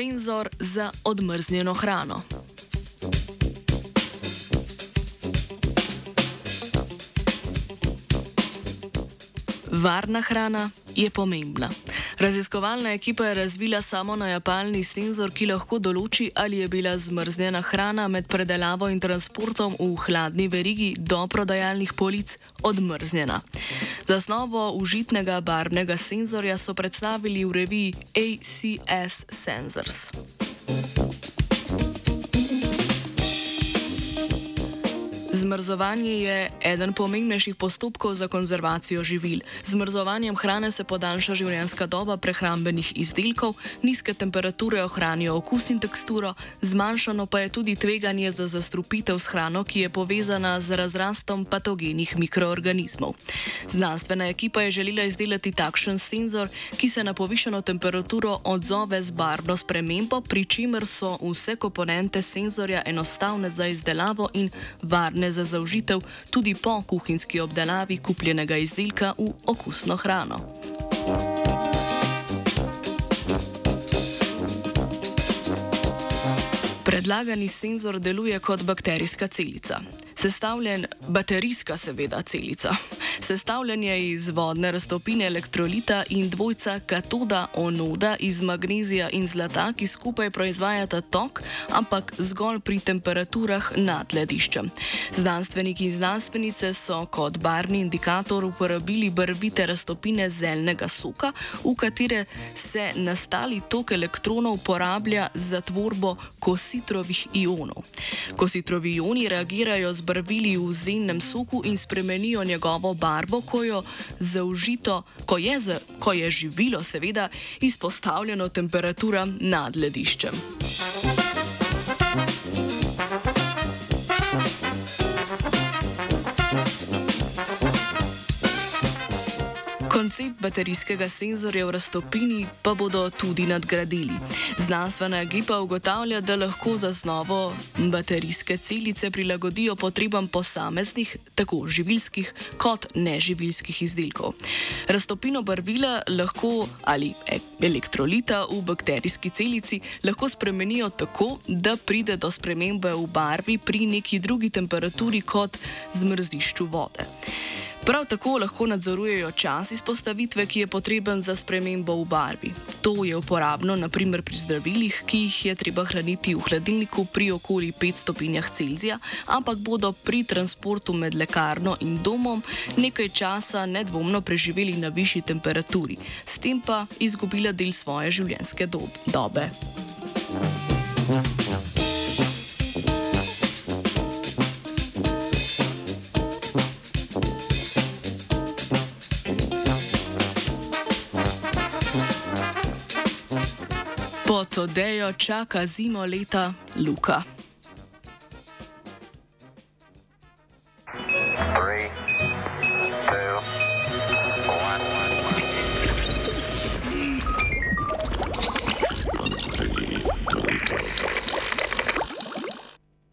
senzor za odmrznjeno hrano. Varna hrana je pomembna. Raziskovalna ekipa je razvila samo najapalni senzor, ki lahko določi, ali je bila zmrznjena hrana med predelavo in transportom v hladni verigi do prodajalnih polic odmrznjena. Za osnovo užitnega barvnega senzorja so predstavili v reviji ACS Sensors. Zmrzovanje je eden pomembnejših postopkov za konzervacijo živil. Zmrzovanjem hrane se podaljša življenjska doba prehrambenih izdelkov, nizke temperature ohranijo okus in teksturo, zmanjšano pa je tudi tveganje za zastrupitev s hrano, ki je povezana z razrastom patogenih mikroorganizmov. Znanstvena ekipa je želela izdelati takšen senzor, ki se na povišeno temperaturo odzove z barvno spremembo, pri čemer so vse komponente senzorja enostavne za izdelavo in varne za zaužitev tudi po kuhinjski obdelavi kupljenega izdelka v okusno hrano. Predlagani senzor deluje kot bakterijska celica. Sestavljen, baterijska seveda celica. Sestavljen je iz vodne raztopine elektrolita in dvojca katoda onoda iz magnezija in zlata, ki skupaj proizvajata tok, ampak zgolj pri temperaturah nad lediščem. Znanstveniki in znanstvenice so kot barni indikator uporabili barvite raztopine zeljnega soka, v katere se nastali tok elektronov uporablja za tvorbo kositrovih ionov. Kositrovi ioni reagirajo z barvili v zemnem soku in spremenijo njegovo barvo, ko, zaužito, ko, je, z, ko je živilo, seveda, izpostavljeno temperaturam nad lediščem. Koncept baterijskega senzorja v raztopini pa bodo tudi nadgradili. Znanstvena ekipa ugotavlja, da lahko za osnovo baterijske celice prilagodijo potrebam posameznih, tako živilskih kot neživilskih izdelkov. Raztopino barvila lahko ali e, elektrolita v bakterijski celici lahko spremenijo tako, da pride do spremembe v barvi pri neki drugi temperaturi kot zmrzišču vode. Prav tako lahko nadzorujejo čas izpostavitve, ki je potreben za spremembo v barvi. To je uporabno naprimer pri zdravilih, ki jih je treba hraniti v hladilniku pri okoli 5 stopinjah Celzija, ampak bodo pri transportu med lekarno in domom nekaj časa nedvomno preživeli na višji temperaturi, s tem pa izgubila del svoje življenjske dob dobe. Thank you. Pod odejo čaka zimo leta Luka.